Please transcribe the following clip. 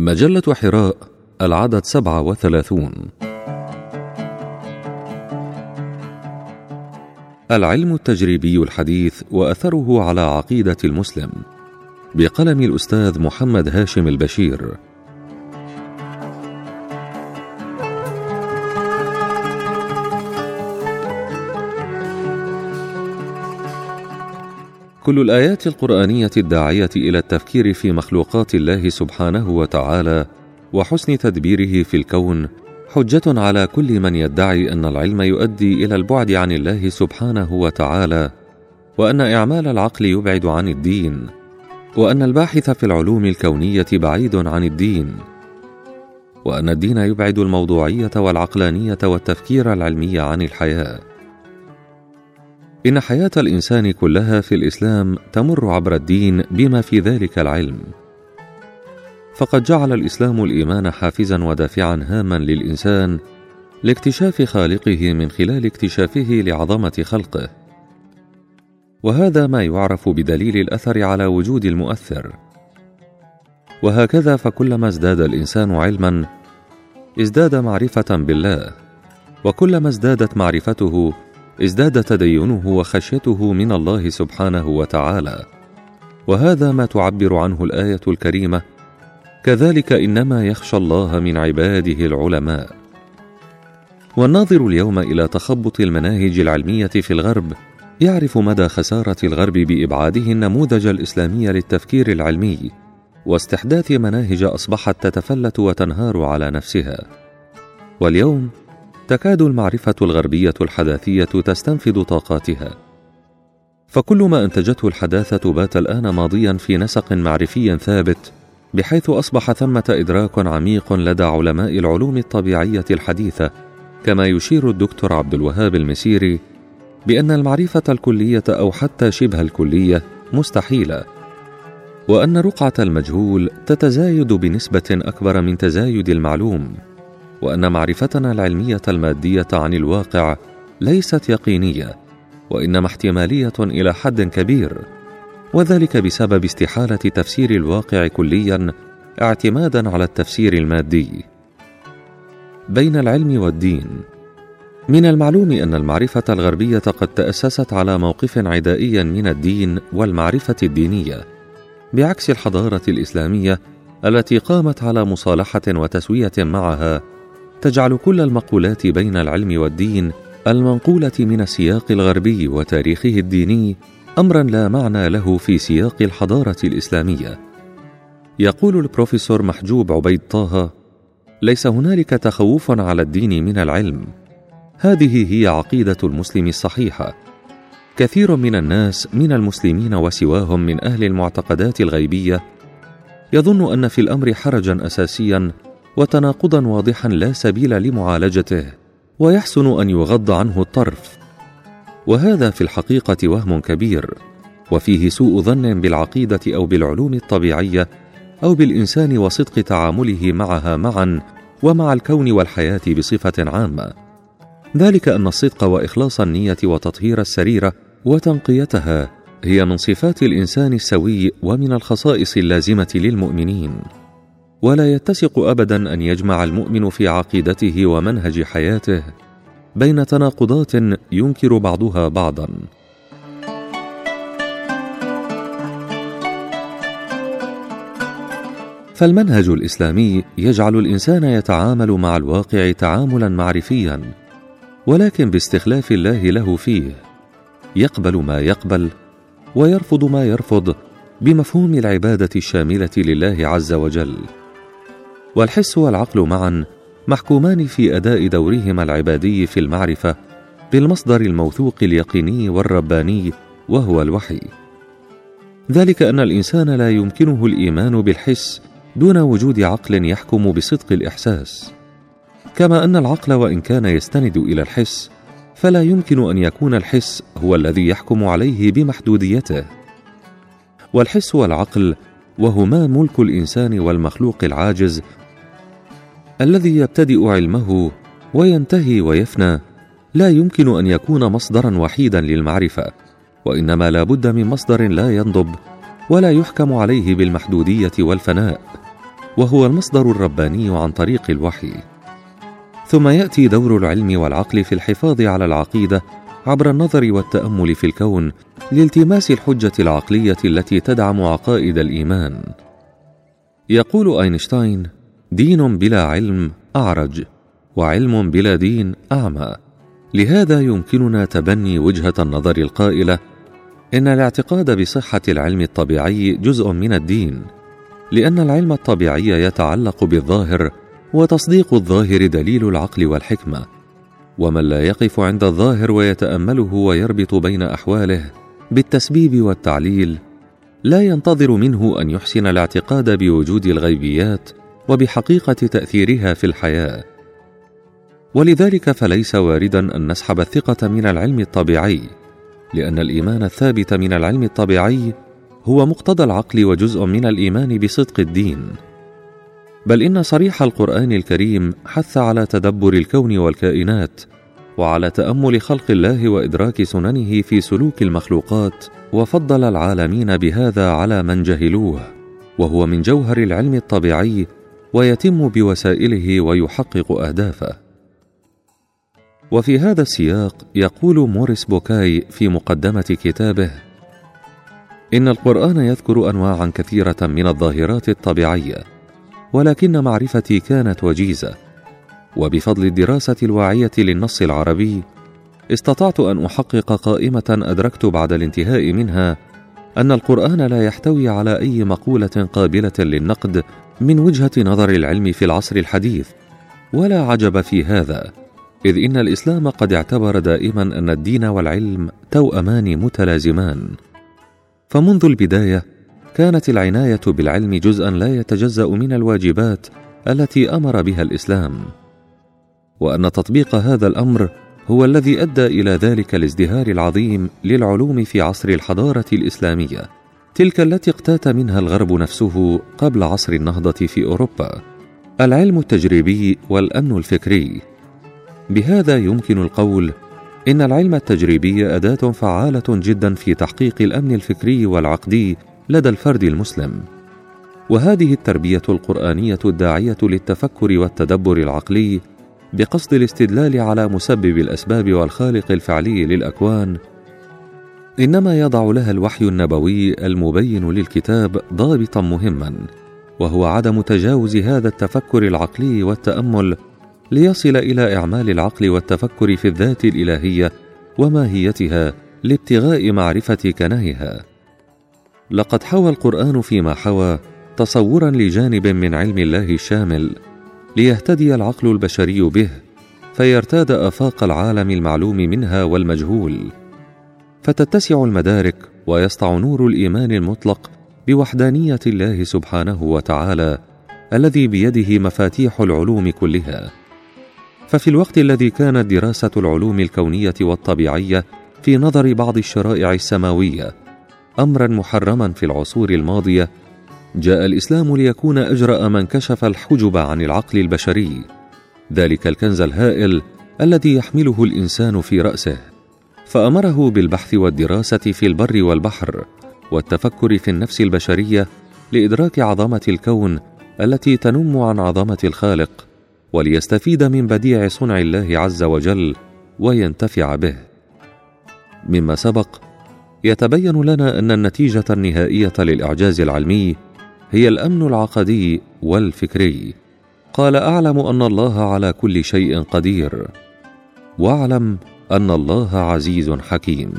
مجلة حراء العدد سبعة وثلاثون. العلم التجريبي الحديث وأثره على عقيدة المسلم. بقلم الأستاذ محمد هاشم البشير. كل الآيات القرآنية الداعية إلى التفكير في مخلوقات الله سبحانه وتعالى وحسن تدبيره في الكون حجة على كل من يدعي أن العلم يؤدي إلى البعد عن الله سبحانه وتعالى وأن إعمال العقل يبعد عن الدين وأن الباحث في العلوم الكونية بعيد عن الدين وأن الدين يبعد الموضوعية والعقلانية والتفكير العلمي عن الحياة. إن حياة الإنسان كلها في الإسلام تمر عبر الدين بما في ذلك العلم. فقد جعل الإسلام الإيمان حافزا ودافعا هاما للإنسان لاكتشاف خالقه من خلال اكتشافه لعظمة خلقه. وهذا ما يعرف بدليل الأثر على وجود المؤثر. وهكذا فكلما ازداد الإنسان علما ازداد معرفة بالله. وكلما ازدادت معرفته ازداد تدينه وخشيته من الله سبحانه وتعالى. وهذا ما تعبر عنه الآية الكريمة كذلك إنما يخشى الله من عباده العلماء. والناظر اليوم إلى تخبط المناهج العلمية في الغرب يعرف مدى خسارة الغرب بإبعاده النموذج الإسلامي للتفكير العلمي واستحداث مناهج أصبحت تتفلت وتنهار على نفسها. واليوم تكاد المعرفة الغربية الحداثية تستنفذ طاقاتها. فكل ما أنتجته الحداثة بات الآن ماضيا في نسق معرفي ثابت بحيث أصبح ثمة إدراك عميق لدى علماء العلوم الطبيعية الحديثة كما يشير الدكتور عبد الوهاب المسيري بأن المعرفة الكلية أو حتى شبه الكلية مستحيلة وأن رقعة المجهول تتزايد بنسبة أكبر من تزايد المعلوم. وأن معرفتنا العلمية المادية عن الواقع ليست يقينية وإنما احتمالية إلى حد كبير وذلك بسبب استحالة تفسير الواقع كليا اعتمادا على التفسير المادي. بين العلم والدين من المعلوم أن المعرفة الغربية قد تأسست على موقف عدائي من الدين والمعرفة الدينية بعكس الحضارة الإسلامية التي قامت على مصالحة وتسوية معها تجعل كل المقولات بين العلم والدين المنقولة من السياق الغربي وتاريخه الديني امرا لا معنى له في سياق الحضارة الإسلامية. يقول البروفيسور محجوب عبيد طه ليس هنالك تخوف على الدين من العلم. هذه هي عقيدة المسلم الصحيحة. كثير من الناس من المسلمين وسواهم من أهل المعتقدات الغيبية يظن أن في الأمر حرجا اساسيا وتناقضا واضحا لا سبيل لمعالجته ويحسن أن يغض عنه الطرف. وهذا في الحقيقة وهم كبير وفيه سوء ظن بالعقيدة أو بالعلوم الطبيعية أو بالإنسان وصدق تعامله معها معا ومع الكون والحياة بصفة عامة. ذلك أن الصدق وإخلاص النية وتطهير السريره وتنقيتها هي من صفات الإنسان السوي ومن الخصائص اللازمة للمؤمنين. ولا يتسق ابدا أن يجمع المؤمن في عقيدته ومنهج حياته بين تناقضات ينكر بعضها بعضا. فالمنهج الإسلامي يجعل الإنسان يتعامل مع الواقع تعاملا معرفيا ولكن باستخلاف الله له فيه. يقبل ما يقبل ويرفض ما يرفض بمفهوم العبادة الشاملة لله عز وجل. والحس والعقل معا محكومان في أداء دورهما العبادي في المعرفة بالمصدر الموثوق اليقيني والرباني وهو الوحي. ذلك أن الإنسان لا يمكنه الإيمان بالحس دون وجود عقل يحكم بصدق الإحساس. كما أن العقل وإن كان يستند إلى الحس فلا يمكن أن يكون الحس هو الذي يحكم عليه بمحدوديته. والحس والعقل وهما ملك الإنسان والمخلوق العاجز الذي يبتدئ علمه وينتهي ويفنى لا يمكن أن يكون مصدرا وحيدا للمعرفة وإنما لا بد من مصدر لا ينضب ولا يحكم عليه بالمحدودية والفناء وهو المصدر الرباني عن طريق الوحي. ثم يأتي دور العلم والعقل في الحفاظ على العقيدة عبر النظر والتأمل في الكون لالتماس الحجة العقلية التي تدعم عقائد الإيمان. يقول أينشتاين دين بلا علم أعرج وعلم بلا دين أعمى. لهذا يمكننا تبني وجهة النظر القائلة إن الاعتقاد بصحة العلم الطبيعي جزء من الدين لأن العلم الطبيعي يتعلق بالظاهر وتصديق الظاهر دليل العقل والحكمة. ومن لا يقف عند الظاهر ويتأمله ويربط بين أحواله بالتسبيب والتعليل لا ينتظر منه أن يحسن الاعتقاد بوجود الغيبيات وبحقيقة تأثيرها في الحياة. ولذلك فليس واردا أن نسحب الثقة من العلم الطبيعي لأن الإيمان الثابت من العلم الطبيعي هو مقتضى العقل وجزء من الإيمان بصدق الدين. بل إن صريح القرآن الكريم حث على تدبر الكون والكائنات وعلى تأمل خلق الله وإدراك سننه في سلوك المخلوقات وفضل العالمين بهذا على من جهلوه وهو من جوهر العلم الطبيعي ويتم بوسائله ويحقق أهدافه. وفي هذا السياق يقول موريس بوكاي في مقدمة كتابه إن القرآن يذكر انواعا كثيرة من الظاهرات الطبيعية ولكن معرفتي كانت وجيزة. وبفضل الدراسة الواعية للنص العربي استطعت أن أحقق قائمة أدركت بعد الانتهاء منها أن القرآن لا يحتوي على أي مقولة قابلة للنقد من وجهة نظر العلم في العصر الحديث ولا عجب في هذا إذ إن الإسلام قد اعتبر دائما أن الدين والعلم توأمان متلازمان. فمنذ البداية كانت العناية بالعلم جزءا لا يتجزأ من الواجبات التي أمر بها الإسلام. وأن تطبيق هذا الأمر هو الذي أدى إلى ذلك الازدهار العظيم للعلوم في عصر الحضارة الإسلامية. تلك التي اقتات منها الغرب نفسه قبل عصر النهضة في أوروبا العلم التجريبي والأمن الفكري. بهذا يمكن القول إن العلم التجريبي أداة فعالة جدا في تحقيق الأمن الفكري والعقدي لدى الفرد المسلم. وهذه التربية القرآنية الداعية للتفكر والتدبر العقلي بقصد الاستدلال على مسبب الأسباب والخالق الفعلي للأكوان إنما يضع لها الوحي النبوي المبين للكتاب ضابطا مهما وهو عدم تجاوز هذا التفكر العقلي والتأمل ليصل إلى إعمال العقل والتفكر في الذات الإلهية وماهيتها لابتغاء معرفة كنهها لقد حوى القرآن فيما حوى تصورا لجانب من علم الله الشامل ليهتدي العقل البشري به فيرتاد آفاق العالم المعلوم منها والمجهول. فتتسع المدارك ويسطع نور الإيمان المطلق بوحدانية الله سبحانه وتعالى الذي بيده مفاتيح العلوم كلها. ففي الوقت الذي كانت دراسة العلوم الكونية والطبيعية في نظر بعض الشرائع السماوية امرا محرما في العصور الماضية جاء الإسلام ليكون أجرأ من كشف الحجب عن العقل البشري. ذلك الكنز الهائل الذي يحمله الإنسان في رأسه. فأمره بالبحث والدراسة في البر والبحر والتفكر في النفس البشرية لإدراك عظمة الكون التي تنم عن عظمة الخالق وليستفيد من بديع صنع الله عز وجل وينتفع به. مما سبق يتبين لنا أن النتيجة النهائية للإعجاز العلمي هي الأمن العقدي والفكري. قال أعلم أن الله على كل شيء قدير. واعلم أن الله عزيز حكيم.